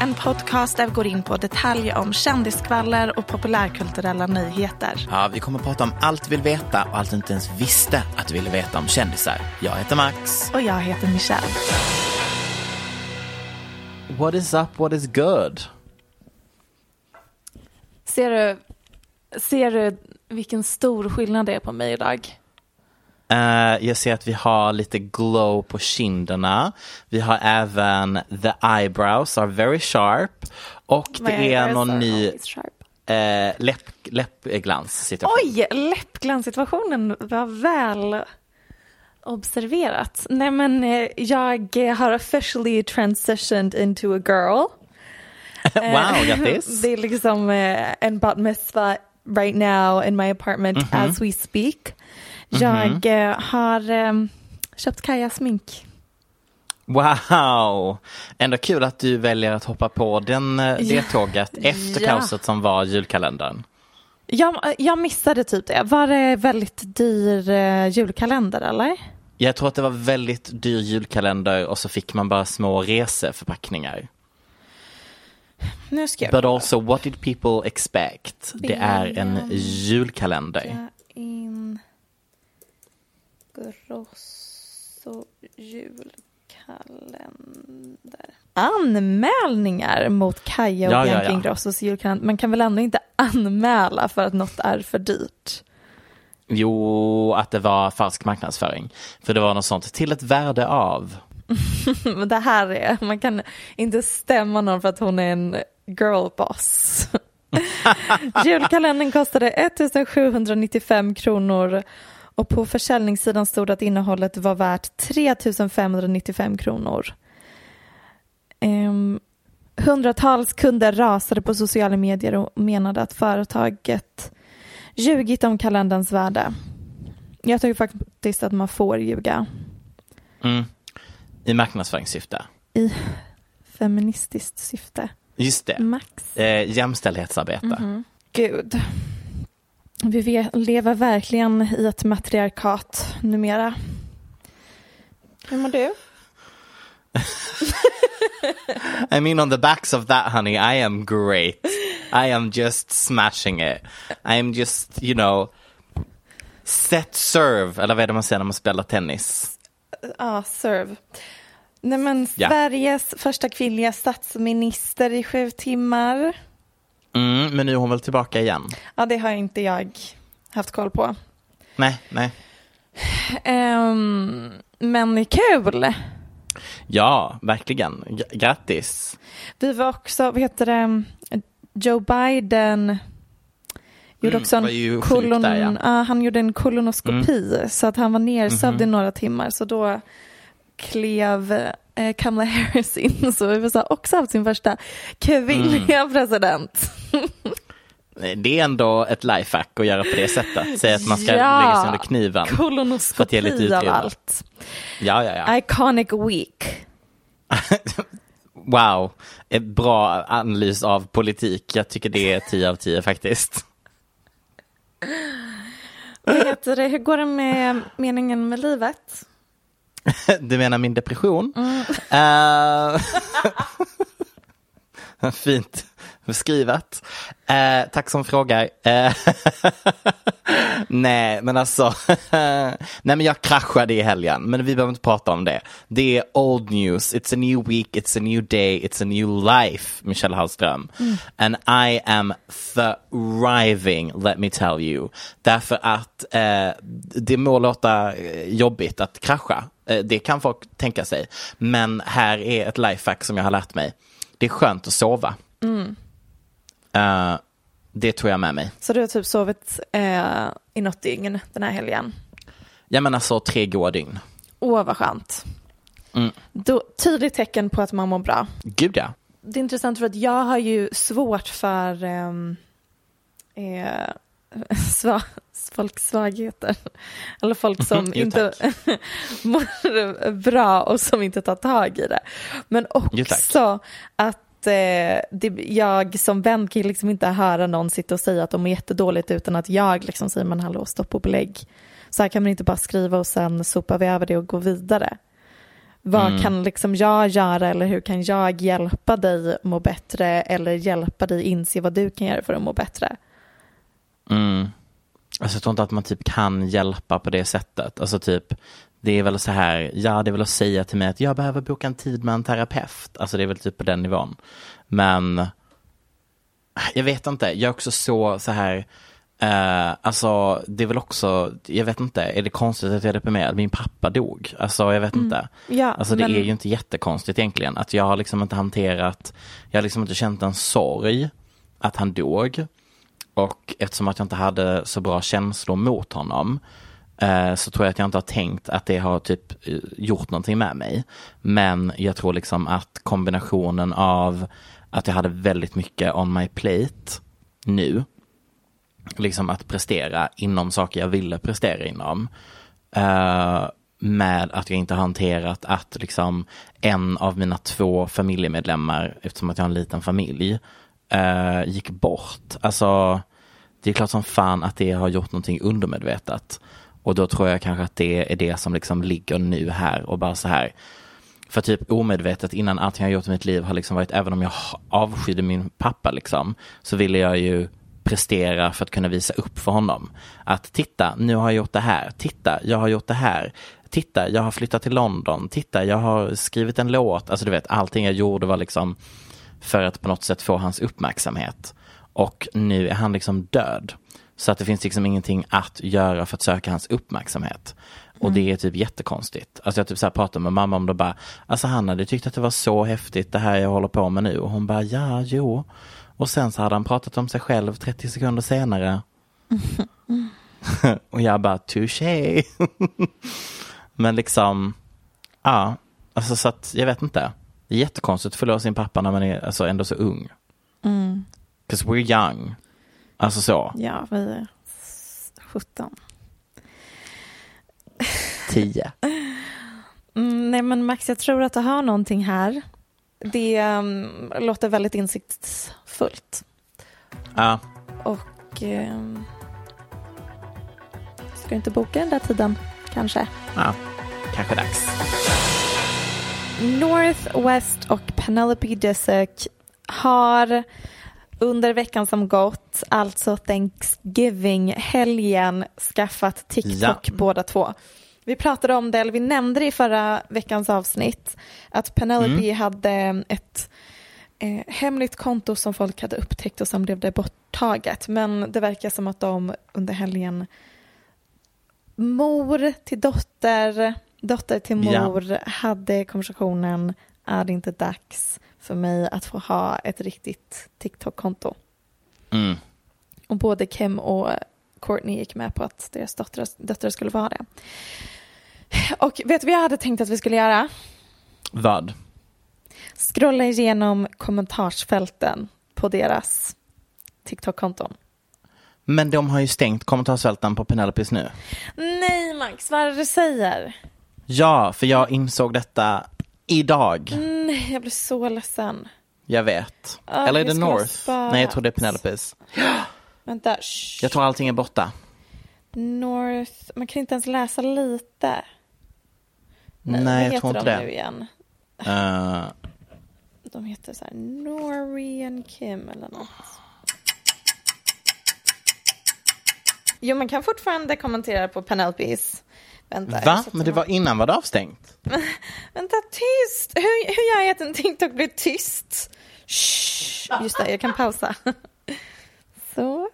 en podcast där vi går in på detaljer om kändiskvaller och populärkulturella nyheter. Ja, vi kommer att prata om allt vi vill veta och allt du inte ens visste att du ville veta om kändisar. Jag heter Max. Och jag heter Michelle. What is up, what is good? Ser du, ser du vilken stor skillnad det är på mig idag? Eh, jag ser att vi har lite glow på kinderna. Vi har även the eyebrows are very sharp. Och My det är någon ny eh, läpp, läppglans situation. Oj, läppglanssituationen var väl observerat. Nej men eh, jag har officially transitioned into a girl. wow, grattis. Det är liksom en bat mitzvah right now in my apartment as we speak. Jag eh, har eh, köpt Kajas smink. Wow! Ändå kul att du väljer att hoppa på den, eh, det tåget efter Ja. kaoset som var julkalendern. Jag, jag missade typ det. Var det väldigt dyr julkalender eller? Jag tror att det var väldigt dyr julkalender och så fick man bara små reseförpackningar. Nu ska jag But also, what did people expect? Det är en julkalender. Grosso julkalender. Anmälningar mot Kaja och Ja, ja, Bianca ja. Ingrossos julkalender. Man kan väl ändå inte anmäla för att något är för dyrt? Jo, att det var falsk marknadsföring. För det var något sånt, till ett värde av. Det här är, man kan inte stämma någon för att hon är en girlboss. Julkalendern kostade 1795 kronor och på försäljningssidan stod det att innehållet var värt 3595 kronor. Um, hundratals kunder rasade på sociala medier och menade att företaget ljugit om kalenderns värde. Jag tycker faktiskt att man får ljuga. Mm. I marknadsföringssyfte. i feministiskt syfte. Just det. Max. Eh, jämställdhetsarbete. Gud. Vi ve- lever verkligen i ett matriarkat numera. Hur mår du? I mean on the backs of that honey, I am great. I am just smashing it. I am just, you know, set serve, eller vad är det man säger när man spelar tennis? Ja, serve. Nej, men. Sveriges första kvinnliga statsminister i sju timmar. Mm, men nu är hon väl tillbaka igen? Ja, det har inte jag haft koll på. Nej, nej. Ehm, men kul. Ja, verkligen. G- grattis. Vi var också, vad heter det, Joe Biden gjorde Mm, också en kolon, där, ja. Mm. ja, han gjorde en kolonoskopi så att han var nersövd i några timmar så då klev eh, Kamala Harris in så USA också haft sin första kvinnliga Mm. president. Det är ändå ett lifehack att göra på det sättet. Säga att man ska Ja. lägga sig under kniven. Kolonoskopi av allt. Ja, ja, ja. Iconic week. Wow, ett bra analys av politik. Jag tycker det är 10 av 10 faktiskt. Vad heter det? Hur går det med meningen med livet? Du menar min depression? Mm. Eh, fint beskrivet. Eh, tack som frågar. Eh, nej, men alltså. nej, men jag kraschade i helgen, men vi behöver inte prata om det. Det är old news. It's a new week, it's a new day, it's a new life, Michelle Hallström. And I am thriving, let me tell you. Därför att eh, det må låta eh, jobbigt att krascha. Eh, det kan folk tänka sig. Men här är ett lifehack som jag har lärt mig. Det är skönt att sova. Eh, det tog jag med mig. Så du har typ sovit eh, i något dygn den här helgen. Jag menar så tre goa dygn. Åh, vad skönt. Mm. Då, tydligt tecken på att man mår bra. Gud ja. Det är intressant för att jag har ju svårt för ehm, eh, sva, folks svagheter. Eller folk som Jo, inte mår bra och som inte tar tag i det. Men Jo, tack. Att eh, det, jag som vän kan liksom inte höra någon sitta och säga att de mår jättedåligt utan att jag liksom säger men hallå stopp och belägg. Så här kan man inte bara skriva och sen sopar vi över det och går vidare. Vad Mm. kan liksom jag göra eller hur kan jag hjälpa dig må bättre eller hjälpa dig inse vad du kan göra för att må bättre? Mm. Alltså, jag tror inte att man typ kan hjälpa på det sättet. Alltså typ, det är väl så här, ja det är väl att säga till mig att jag behöver boka en tid med en terapeut. Alltså det är väl typ på den nivån. Men jag vet inte, jag är också så, så här, eh, alltså det är väl också, jag vet inte, är det konstigt att jag är deprimerad? Min pappa dog, alltså jag vet inte. Ja, Alltså det men- är ju inte jättekonstigt egentligen, att jag har liksom inte hanterat, jag har liksom inte känt en sorg att han dog. Och eftersom att jag inte hade så bra känslor mot honom Eh, så tror jag att jag inte har tänkt att det har typ eh, gjort någonting med mig. Men jag tror liksom att kombinationen av att jag hade väldigt mycket on my plate nu, liksom att prestera inom saker jag ville prestera inom, eh, med att jag inte har hanterat att liksom en av mina två familjemedlemmar, eftersom att jag har en liten familj, gick bort. Alltså, det är klart som fan att det har gjort någonting undermedvetet. Och då tror jag kanske att det är det som liksom ligger nu här och bara så här. För typ omedvetet innan allting jag gjort i mitt liv har liksom varit, även om jag avskydde min pappa liksom, så ville jag ju prestera för att kunna visa upp för honom. Att titta, nu har jag gjort det här. Titta, jag har gjort det här. Titta, jag har flyttat till London. Titta, jag har skrivit en låt. Alltså du vet, allting jag gjorde var liksom för att på något sätt få hans uppmärksamhet. Och nu är han liksom död. Så att det finns liksom ingenting att göra för att söka hans uppmärksamhet. Och det är typ jättekonstigt. Alltså jag typ så här pratade med mamma om det bara, alltså han hade tyckt att det var så häftigt det här jag håller på med nu. Och hon bara, ja, jo. Och sen så hade han pratat om sig själv 30 sekunder senare. och jag bara, touché. Men liksom, ja, alltså så att jag vet inte. Det är jättekonstigt att förlora sin pappa när man är alltså, ändå så ung. Mm. 'Cause we're young. Alltså så, Ja, vi är 17. 10. Mm, nej men Max, jag tror att du har någonting här. Det um, låter väldigt insiktsfullt. Ja, Och um, ska du inte boka den där tiden kanske? ja, kanske dags. Northwest och Penelope Disick har under veckan som gått, alltså Thanksgiving-helgen, skaffat TikTok Ja. båda två. Vi pratade om det, eller vi nämnde det i förra veckans avsnitt, att Penelope hade ett eh, hemligt konto som folk hade upptäckt och som blev det borttaget. Men det verkar som att de under helgen mor till dotter, dotter till Ja. mor hade konversationen är det inte dags för mig att få ha ett riktigt TikTok-konto? Mm. Och både Kim och Courtney gick med på att deras döttrar, döttrar skulle få ha det. Och vet du vad jag hade tänkt att vi skulle göra? Vad? Scrolla igenom kommentarsfälten på deras TikTok-konton. Men de har ju stängt kommentarsfälten på Penelopes nu. Nej Max, vad är det du säger? Ja, för jag insåg detta idag. Nej, jag blir så ledsen. Jag vet. Ja, Eller är det North? Nej, jag tror det är Penelopes. Vänta, shh. Jag tror allting är borta. North, man kan inte ens läsa lite. Nej, vad jag tror inte de det. nu igen? Eh, De heter så här Nori and Kim eller något. Jo, man kan fortfarande kommentera på Penelopes. Vänta, va? Men det var innan var det avstängt? Vänta, tyst! Hur, hur gör jag att en TikTok blir tyst? Shh. Just det, jag kan pausa. Så.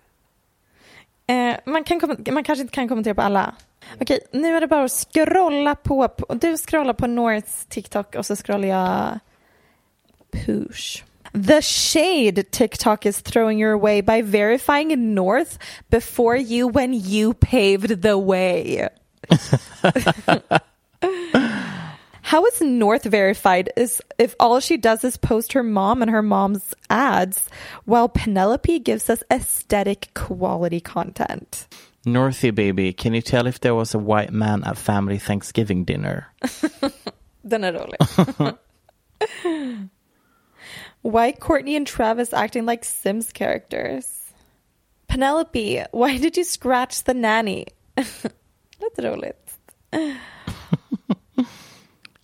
Eh, man, kan man kanske inte kan kommentera på alla. Okej, nu är det bara att scrolla på. du scrollar på Norths TikTok och så scrollar jag Poosh. The shade TikTok is throwing your way by verifying North before you when you paved the way. How is North verified is if all she does is post her mom and her mom's ads while Penelope gives us aesthetic quality content. Northy baby, can you tell if there was a white man at family Thanksgiving dinner? Den är rolig. why Courtney and Travis acting like Sims characters? Penelope, why did you scratch the nanny? Lite roligt.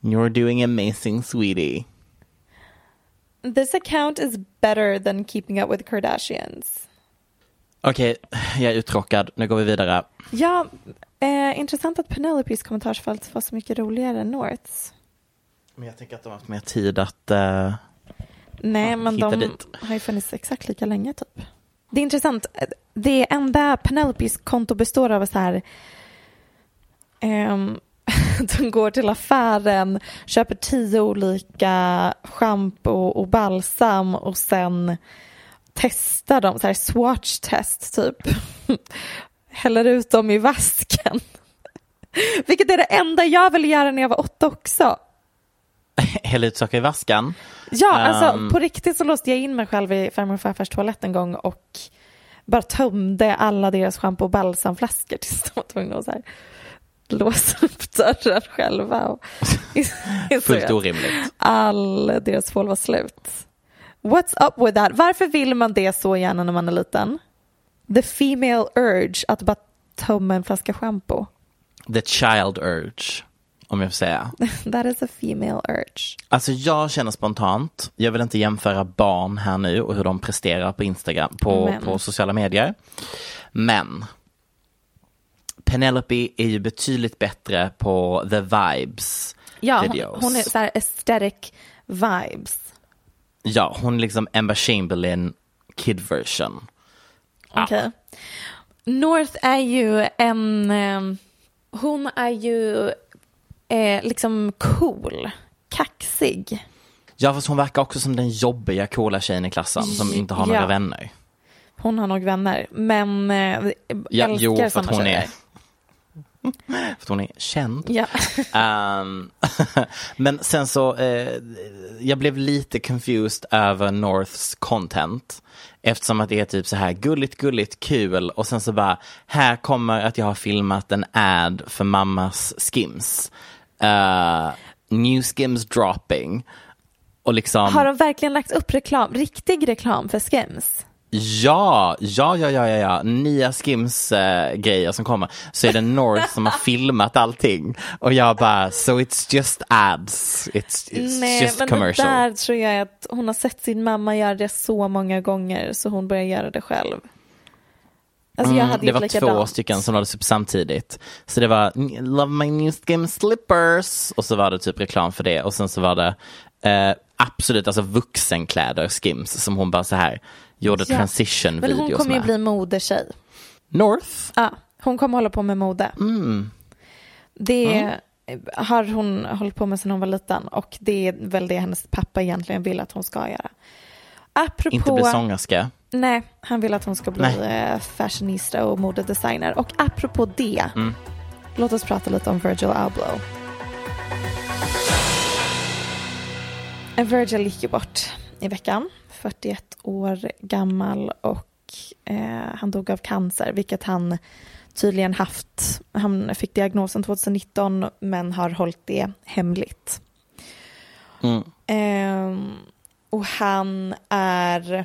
You're doing amazing sweetie. This account is better than keeping up with Kardashians. Okej, jag är uttråkad. Nu går vi vidare. Ja, eh, intressant att Penelopes kommentarsfält var så mycket roligare än Norths. Men jag tänker att de har haft mer tid att... eh, Nej, men hitta de dit. har ju funnits exakt lika länge typ. Det är intressant. Det enda Penelopes konto består av så här. Ehm, de går till affären, köper tio olika schampo och balsam och sen testar dem, så här swatch test typ. Häller ut dem i vasken. Vilket är det enda jag ville göra när jag var åtta också. Hälla ut saker i vaskan. Ja, alltså Ehm. på riktigt så låste jag in mig själv i farmor och farfars toalett en gång och bara tömde alla deras schampo och balsamflaskor tills de var tvungna att så här låsa upp dörren själva. Och Fullt orimligt. All deras tvål var slut. What's up with that? Varför vill man det så gärna när man är liten? The female urge att bara tömma en flaska schampo. The child urge, om jag får säga. That is a female urge. Alltså jag känner spontant, jag vill inte jämföra barn här nu och hur de presterar på Instagram, på, Men. på sociala medier. Men Penelope är ju betydligt bättre på the vibes Ja, hon, videos. hon är så här aesthetic vibes. Ja, hon är liksom Emma Chamberlain kid version. Okej. North är ju en... Eh, hon är ju eh, liksom cool, kaxig. Ja, fast hon verkar också som den jobbiga coola tjejen i klassen som inte har några Ja. vänner. Hon har nog vänner, men eh, Ja, älskar jo, för att hon tjejer. är, för att hon är känd. Ja. Ehm, men sen så, eh, jag blev lite confused över Norths content. Eftersom att det är typ så här gulligt, gulligt, kul och sen så bara, här kommer att jag har filmat en ad för mammas Skims. Eh, new Skims dropping. Och liksom, Har de verkligen lagt upp reklam, riktig reklam för Skims? Ja, ja, ja, ja, ja, nya Skims eh, grejer som kommer. Så är det North som har filmat allting. Och jag bara, so it's just ads. It's, it's Nej, just men commercial. det där tror jag att hon har sett sin mamma göra det så många gånger så hon börjar göra det själv. Alltså jag Mm, hade det gjort var likadant. två stycken som lades upp samtidigt. Så det var Love my new skim slippers och så var det typ reklam för det och sen så var det eh, absolut alltså vuxenkläder skims som hon bara så här gjorde Ja. transition Men hon videos kommer ju med. bli modetjej. North? Ja, hon kommer hålla på med mode. Mm. Det har hon hållit på med sedan hon var liten och det är väl det hennes pappa egentligen vill att hon ska göra. Apropå... Inte bli sångerska. Nej, han vill att hon ska bli Nej. eh, fashionista och modedesigner. Och apropå det, Mm. låt oss prata lite om Virgil Abloh. Eh, Virgil gick ju bort i veckan, 41 år gammal och eh, han dog av cancer, vilket han tydligen haft. Han fick diagnosen 2019 men har hållit det hemligt. Mm. Eh, och han är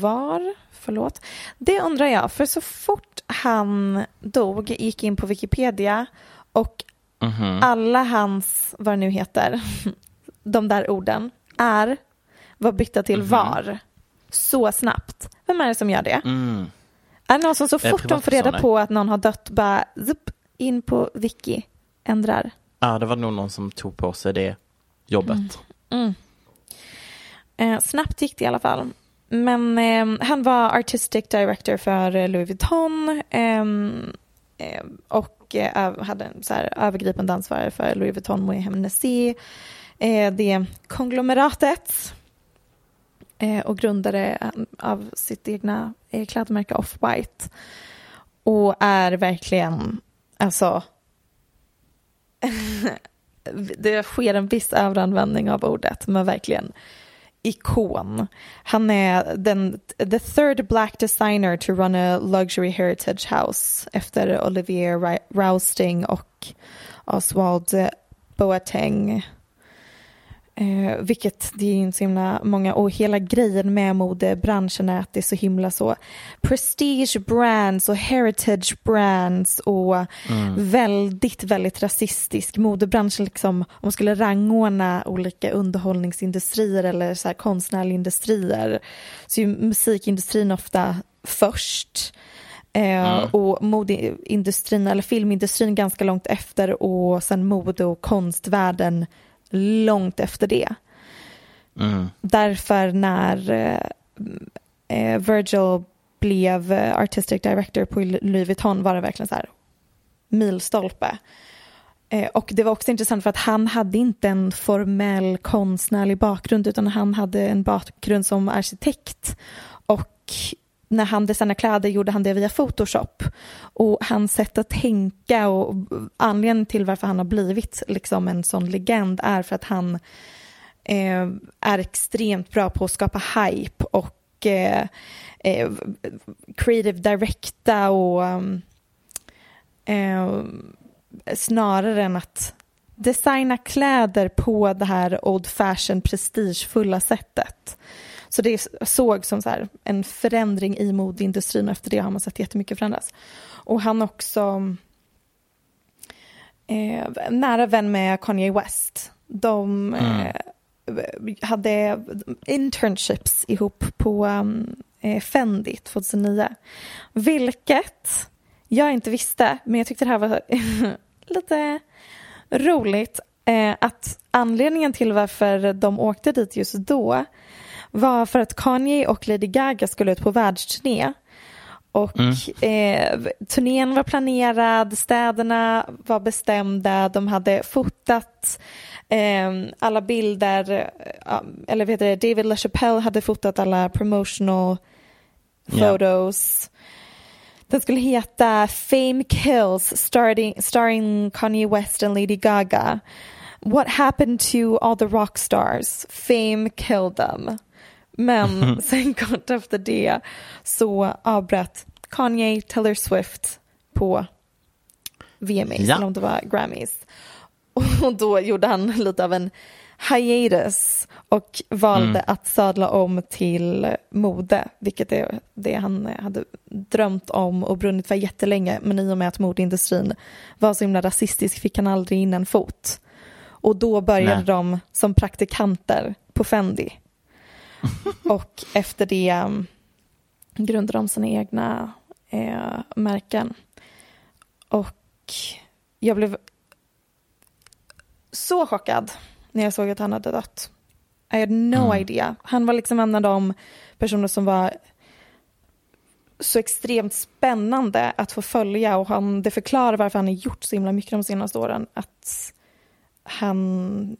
var, förlåt, det undrar jag, för så fort han dog gick in på Wikipedia och Mhm. alla hans, vad det nu heter, de där orden, är var bytta till var. Så snabbt. Vem är det som gör det? Mm. Är det någon som så fort de får reda på att någon har dött bara zup, in på wiki, ändrar? Ja, det var nog någon som tog på sig det jobbet. Eh, snabbt gick det i alla fall. Men eh, han var artistic director för eh, Louis Vuitton ehm, eh, och eh, hade en så här övergripande ansvar för Louis Vuitton Moët Hennessy, Eh, det konglomeratet eh, och grundare av sitt egna eh, klädmärke Off-White och är verkligen, alltså det sker en viss överanvändning av ordet, men verkligen ikon. Han är den the third black designer to run a luxury heritage house efter Olivier Rousting och Oswald Boateng. Eh, vilket det är inte så himla många och hela grejen med modebranschen är att det är så himla så prestige brands och heritage brands och väldigt, väldigt rasistisk. Modebranschen liksom, om man skulle rangordna olika underhållningsindustrier eller så här konstnärliga industrier så är musikindustrin ofta först. Eh, Och modeindustrin eller filmindustrin ganska långt efter och sen mode och konstvärlden långt efter det. Mm. Därför när eh, eh, Virgil blev eh, artistic director på Louis Vuitton var det verkligen så här milstolpe. Eh, och det var också intressant för att han hade inte en formell konstnärlig bakgrund utan han hade en bakgrund som arkitekt. Och när han designade kläder gjorde han det via Photoshop. Och hans sätt att tänka och anledningen till varför han har blivit liksom en sån legend är för att han eh, är extremt bra på att skapa hype och eh, eh, creative directa och eh, eh snarare än att designa kläder på det här old fashion prestigefulla sättet. Så det såg som så här en förändring i modeindustrin och efter det har man sett jättemycket förändras. Och han också eh, nära vän med Kanye West. De eh, hade internships ihop på eh, Fendi 2009. Vilket jag inte visste, men jag tyckte det här var lite roligt. Eh, att anledningen till varför de åkte dit just då var för att Kanye och Lady Gaga skulle ut på världsturné. Och eh, turnén var planerad, städerna var bestämda, de hade fotat eh, alla bilder, eh, eller vad heter det, David LaChapelle hade fotat alla promotional photos. Den skulle heta Fame Kills starting, starring Kanye West and Lady Gaga. What happened to all the rock stars? Fame killed them. Men sen kort efter det så avbröt Kanye Taylor Swift på VMAs, Ja. eller om det var Grammys. Och då gjorde han lite av en hiatus och valde att sadla om till mode, vilket är det han hade drömt om och brunnit för jättelänge. Men i och med att modeindustrin var så himla rasistisk fick han aldrig in en fot. Och då började Nej. de som praktikanter på Fendi. och efter det um, grundade de sina egna eh, märken. Och jag blev så chockad när jag såg att han hade dött. I had no idea. Han var liksom en av de personer som var så extremt spännande att få följa och han, det förklarar varför han har gjort så himla mycket de senaste åren. Att han,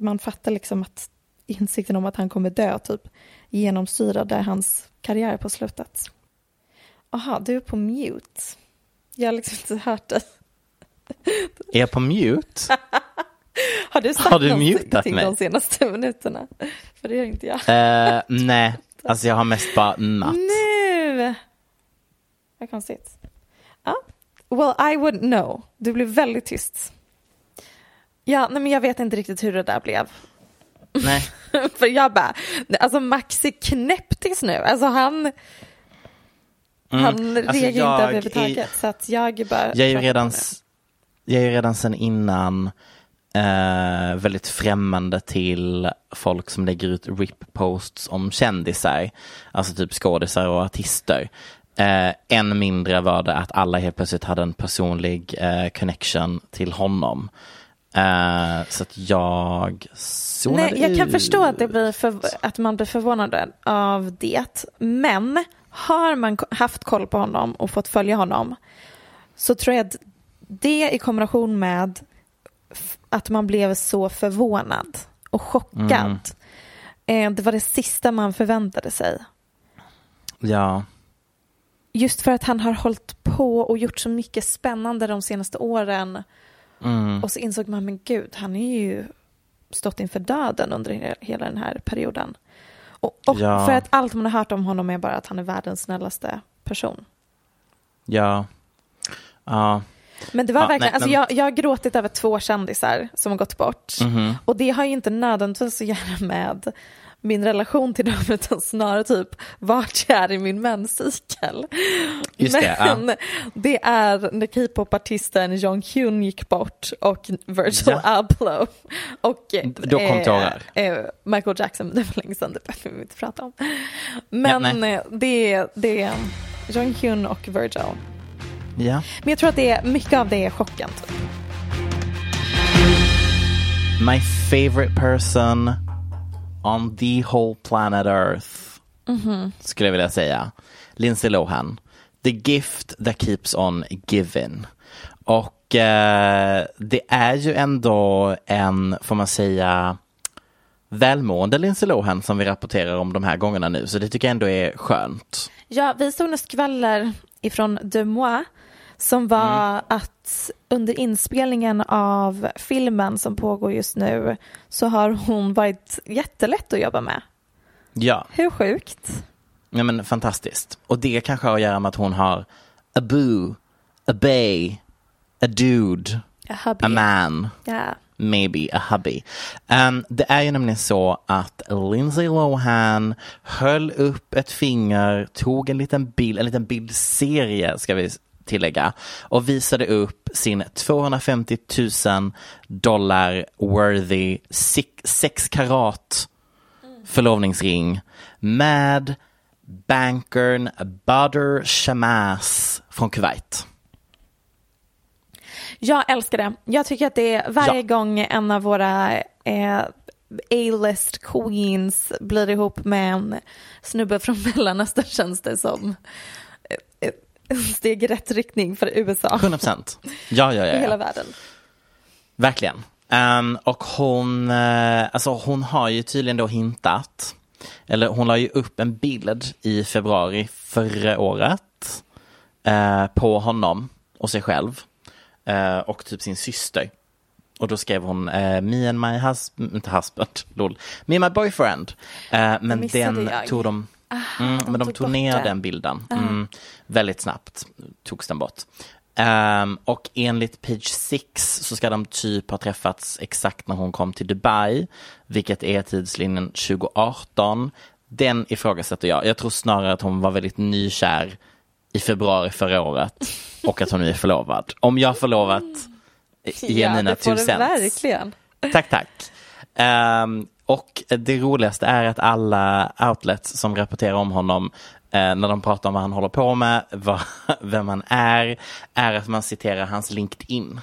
man fattar liksom att insikten om att han kommer dö typ genomsyrade hans karriär på slutet. Jaha, du är på mute. Jag har liksom inte hört det. Är jag på mute? Har du sagt Har du mutat mig? de senaste minuterna? För det gör inte jag. Eh, nej, Alltså jag har mest bara natt. Nu! Vad konstigt. Ja. Well, I would know. Du blev väldigt tyst. Ja, nej, men jag vet inte riktigt hur det där blev. Nej. För jag bara, alltså Max är knäpptis nu. Alltså han, han Alltså, reagerar inte överhuvudtaget. är- Så att jag bara... Jag är ju redan, jag är redan sen innan eh, väldigt främmande till folk som lägger ut rip-posts om kändisar. Alltså typ skådisar och artister. Eh, än mindre var det att alla helt plötsligt hade en personlig eh, connection till honom. Eh, så att jag zonade Nej, jag kan ut. förstå att, det blir för, att man blir förvånad av det. Men har man haft koll på honom och fått följa honom så tror jag att det i kombination med att man blev så förvånad och chockad. Eh, det var det sista man förväntade sig. Ja, Just för att han har hållit på och gjort så mycket spännande de senaste åren. Mm, Och så insåg man, men gud, han är ju stått inför döden under he- hela den här perioden. Och, och Ja. för att allt man har hört om honom är bara att han är världens snällaste person. ja, ja. Men det var Ja, verkligen, nej, alltså men- jag, jag har gråtit över två kändisar som har gått bort. Mhm. Och det har ju inte nödvändigtvis att göra med min relation till dem utan snarare typ vart jag är i min menscykel. Just det, ja. Men det är när K-pop-artisten Jong Hyun gick bort och Virgil Ja. Abloh och Då kom tårar. eh, Michael Jackson, det var länge sedan, det behöver vi inte prata om. Men Ja, eh, det, är- det är Jong Hyun och Virgil. ja. Men jag tror att det är, mycket av det är chocken. Typ. My favorite person on the whole planet Earth. Skulle jag vilja säga. Lindsay Lohan. The gift that keeps on giving. Och eh, det är ju ändå en, får man säga, välmående Lindsay Lohan som vi rapporterar om de här gångerna nu. Så det tycker jag ändå är skönt. Ja, vi såg några skvaller ifrån Demois som var Mm. att under inspelningen av filmen som pågår just nu så har hon varit jättelätt att jobba med. Ja. Hur sjukt? Ja men fantastiskt. Och det kanske har att göra med att hon har a boo, a bay, a dude, A hubby. a man, Ja. maybe a hubby. Um, det är ju nämligen så att Lindsay Lohan höll upp ett finger, tog en liten bild, en liten bildserie ska vi tillägga och visade upp sin 250 000 dollar worthy 6 karat förlovningsring med bankern Badr Shamaz från Kuwait. Jag älskar det. Jag tycker att det är varje Ja. gång en av våra eh, A-list queens blir ihop med en snubbe från Mellanöstern känns det som steg i rätt riktning för USA 100 procent. Ja, ja, ja. i hela världen. Verkligen. Ehm, och hon, eh, alltså hon har ju tydligen då hintat, eller hon la ju upp en bild i februari förra året eh, på honom och sig själv eh, och typ sin syster. Och då skrev hon me and my husband, inte husband, lol, me and my boyfriend. Men den jag. tog de, mm, de men de tog tog ner den. den bilden. Mm, väldigt snabbt togs den bort. Ehm, och enligt Page 6 så ska de typ ha träffats exakt när hon kom till Dubai, vilket är tidslinjen 2018. Den ifrågasätter jag. Jag tror snarare att hon var väldigt nykär i februari förra året och att hon nu är förlovad. Om jag förlovat, ge ja, mina verkligen. Tack, tack. Ehm, och det roligaste är att alla outlets som rapporterar om honom eh, när de pratar om vad han håller på med, vad, vem han är, är att man citerar hans LinkedIn.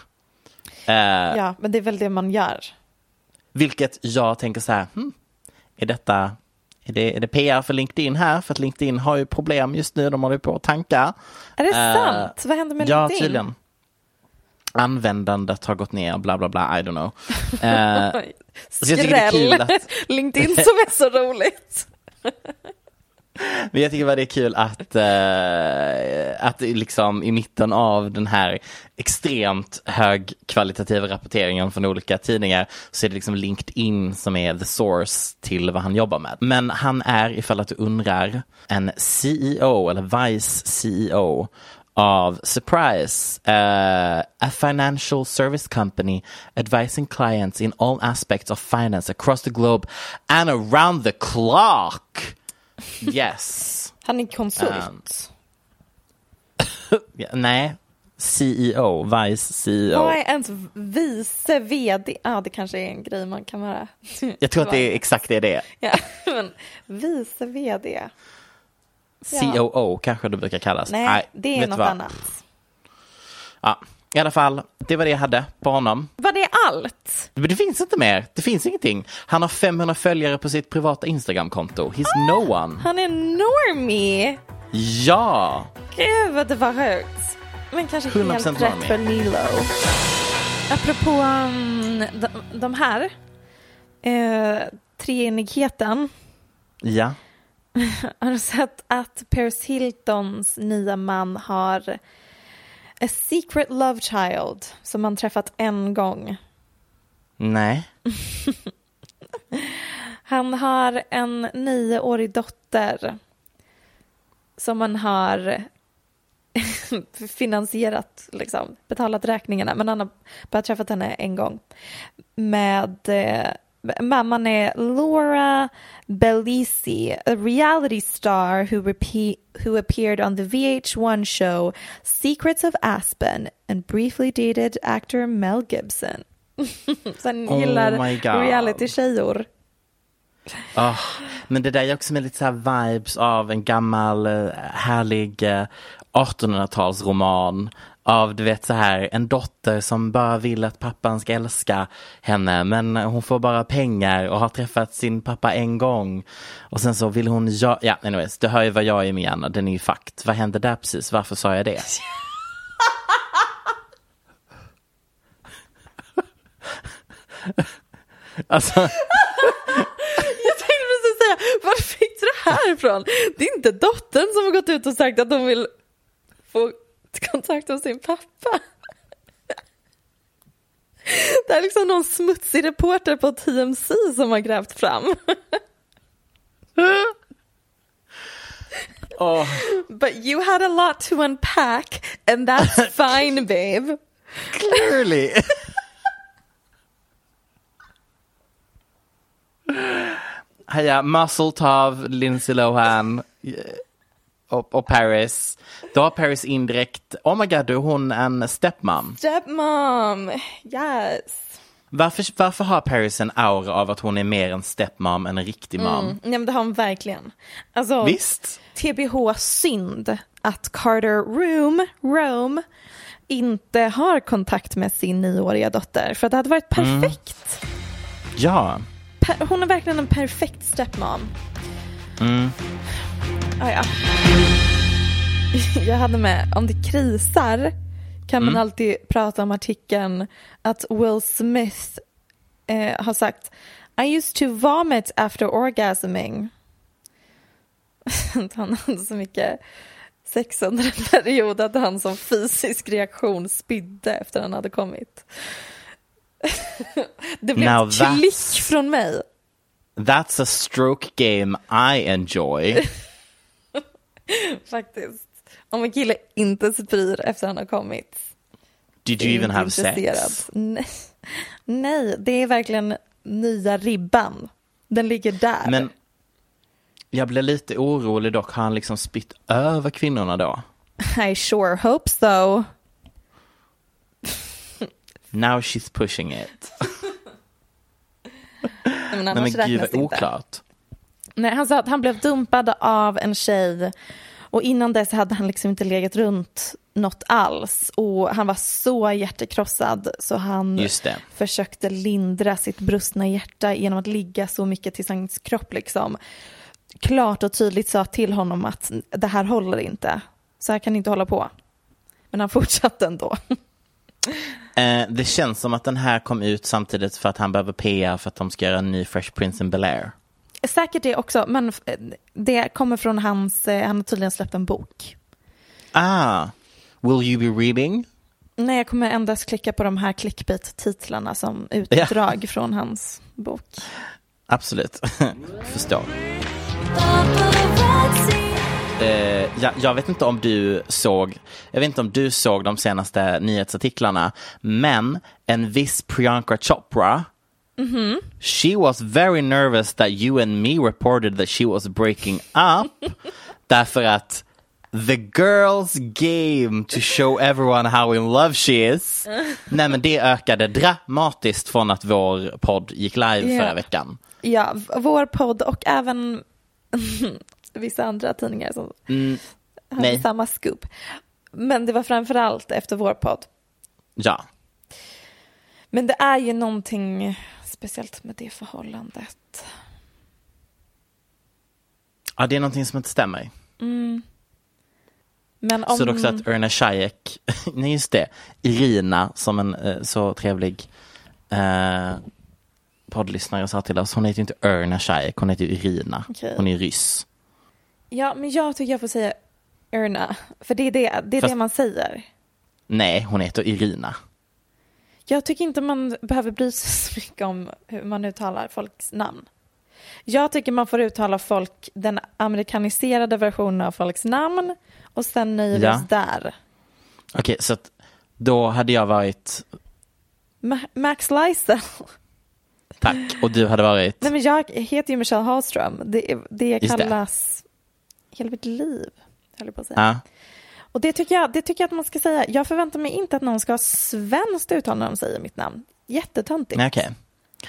Eh, Ja, men det är väl det man gör. Vilket jag tänker så här, hmm, är detta är det, är det PR för LinkedIn här? För att LinkedIn har ju problem just nu, de håller på att tanka. Är det Eh, sant? Vad händer med ja, LinkedIn? tydligen. Användandet har gått ner, bla bla bla, I don't know. Eh, så jag tycker det är Skräll. kul att- LinkedIn som är så roligt. Men jag tycker bara det är kul att, eh, att liksom i mitten av den här extremt högkvalitativa rapporteringen från olika tidningar så är det liksom LinkedIn som är the source till vad han jobbar med. Men han är, ifall att du undrar, en CEO eller vice CEO av Surprise, uh, a financial service company advising clients in all aspects of finance across the globe and around the clock. Yes. Han är konsult. Um, Ja, nej, CEO, vice CEO. Vad är ens vice vd? Ja, det kanske är en grej man kan vara. Jag tror att det är exakt det det är. Ja, men vice vd. COO kanske det brukar kallas. Nej, det är något vad? annat. Ja, I alla fall, det var det jag hade på honom. Var det allt? Men det finns inte mer. Det finns ingenting. Han har 500 följare på sitt privata Instagramkonto. He's no one. Han är normie. Ja! Gud, det var högt. Men kanske 100% helt rätt normie. för Nilo. Apropå um, de, de här. Eh, treenigheten. Ja. Har du sett att Paris Hiltons nya man har a secret love child som han träffat en gång? Nej. Han har en nioårig dotter som han har finansierat, liksom, betalat räkningarna, men han har bara träffat henne en gång. Med, eh, mamman är Laura Bellisi, a reality star who, repe- who appeared on the VH1 show Secrets of Aspen and briefly dated actor Mel Gibson. Han Oh gillar reality-tjejor. Ah, men det där är också med lite så vibes av en gammal eh, härlig eh, 1800-talsroman. Av du vet så här en dotter som bara vill att pappan ska älska henne men hon får bara pengar och har träffat sin pappa en gång. Och sen så vill hon, ja, ja anyways, du hör ju vad jag är med Anna, den är ju fakt. Vad hände där precis? Varför sa jag det? alltså, Jag tänkte precis säga, var fick du det här ifrån? Det är inte dottern som har gått ut och sagt att de vill få kontakt med sin pappa. Det är liksom någon smutsig reporter på TMC som har grävt fram. åh. But you had a lot to unpack and that's fine babe. Clearly. Heja, Muscle Tov, Lindsay Lohan och, och Paris. Då har Paris indirekt, oh my god, då är hon en stepmom. Stepmom, yes. Varför, varför har Paris en aura av att hon är mer en stepmom än en riktig mom? Mm, nej men det har hon verkligen. Alltså, Visst? TBH synd att Carter Room, Rome inte har kontakt med sin nioåriga dotter. För det hade varit perfekt. Ja. Per- hon är verkligen en perfekt stepmom. Mm. Ah, ja. Jag hade med, om det krisar kan man alltid prata om artikeln att Will Smith eh, har sagt I used to vomit after orgasming. Han hade så mycket sex under en period att han som fysisk reaktion spydde efter han hade kommit. Det blev Now klick från mig. That's a stroke game I enjoy. Faktiskt. Om en kille inte spyr efter han har kommit. Did you even have intresserad. sex? Nej. Nej, det är verkligen nya ribban. Den ligger där. Men jag blir lite orolig dock, har han liksom spytt över kvinnorna då? I sure hope so. Now she's pushing it. Nej, men Nej annars men gud vad det inte. Nej, han sa att han blev dumpad av en tjej och innan dess hade han liksom inte legat runt något alls och han var så hjärtekrossad så han försökte lindra sitt brustna hjärta genom att ligga så mycket till hans kropp liksom. Klart och tydligt sa till honom att det här håller inte. Så här kan ni inte hålla på. Men han fortsatte ändå. Eh, det känns som att den här kom ut samtidigt för att han behöver PR för att de ska göra en ny Fresh Prince in Bel-Air. Säkert det också, men f- det kommer från hans, eh, han har tydligen släppt en bok. Ah, will you be reading? Nej, jag kommer endast klicka på de här clickbait-titlarna som utdrag från hans bok. Absolut, förstår. Eh, ja, jag vet inte om du såg, jag vet inte om du såg de senaste nyhetsartiklarna, men en viss Priyanka Chopra, she was very nervous that you and me reported that she was breaking up, därför att the girls game to show everyone how in love she is. Nej men det ökade dramatiskt från att vår podd gick live Ja. förra veckan. Ja, vår podd och även vissa andra tidningar som hade nej. samma scoop. Men det var framför allt efter vår podd. Ja. Men det är ju någonting speciellt med det förhållandet. Ja, det är någonting som inte stämmer. Men om... Så också att Erna Shayek, nej just det, Irina som en eh, så trevlig eh, poddlyssnare sa till oss, hon heter ju inte Erna Shayek, hon heter ju Irina. Okej. Hon är ryss. Ja, men jag tycker jag får säga Erna. För det är det, det, är Fast- det man säger. Nej, hon heter Irina. Jag tycker inte man behöver bry sig så mycket om hur man uttalar folks namn. Jag tycker man får uttala folk, den amerikaniserade versionen av folks namn och sen nöjer vi Ja. oss där. Okej, så att då hade jag varit, Ma- Max Lysel. tack, och du hade varit, Nej men jag heter ju Michelle Hallström. Det, det Just det. kallas hela mitt liv. höll jag på att säga. ja, Och det tycker, jag, det tycker jag att man ska säga. Jag förväntar mig inte att någon ska ha svenskt uttal när de säger mitt namn. Jättetöntigt. okej.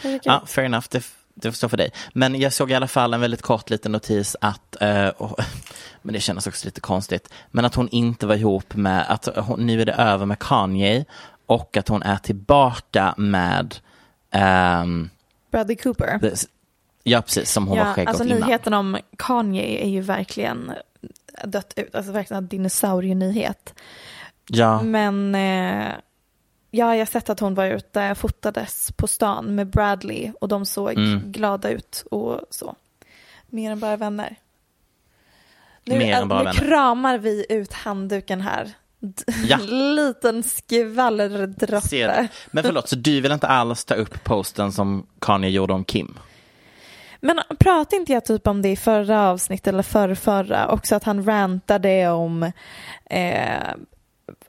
Tycker Ja, fair enough. Det, det får stå för dig. Men jag såg i alla fall en väldigt kort liten notis att, eh, och, men det kändes också lite konstigt, men att hon inte var ihop med, att hon, nu är det över med Kanye och att hon är tillbaka med, ehm, Bradley Cooper. det, ja precis, som hon var Ja, skäggig alltså innan. nyheten om Kanye är ju verkligen dött ut. Alltså verkligen en dinosaurienyhet. Ja, Men eh, ja, jag har sett att hon var ute, fotades på stan med Bradley och de såg Mm. glada ut och så. Mer än bara vänner. Nu, Mer än bara nu vänner. kramar vi ut handduken här. Ja. Liten skvallerdroppe. Men förlåt, så du vill inte alls ta upp posten som Kanye gjorde om Kim? Men pratade inte jag typ om det i förra avsnittet eller förra, förra också att han rantade om eh,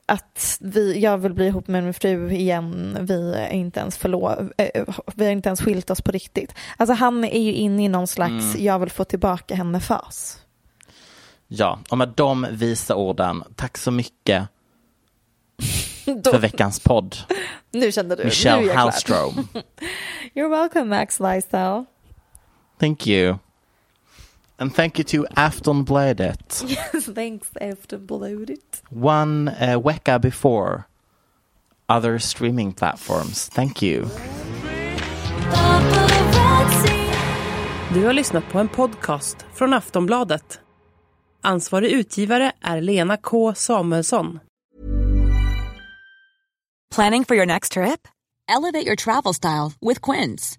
att vi, jag vill bli ihop med min fru igen, vi är inte ens förlo- eh, vi har inte ens skilt oss på riktigt. Alltså han är ju inne i någon slags jag vill få tillbaka henne-fas. Ja, och med de visa orden, tack så mycket för veckans podd. Nu kände du, nu Michelle jag glad. Hallström. You're welcome Max Lysell. Thank you. And thank you to Aftonbladet. Thanks Aftonbladet. One uh, vecka before other streaming platforms. Thank you. Du har lyssnat på en podcast från Aftonbladet. Ansvarig utgivare är Lena K Samuelsson. Planning for your next trip? Elevate your travel style with Quince.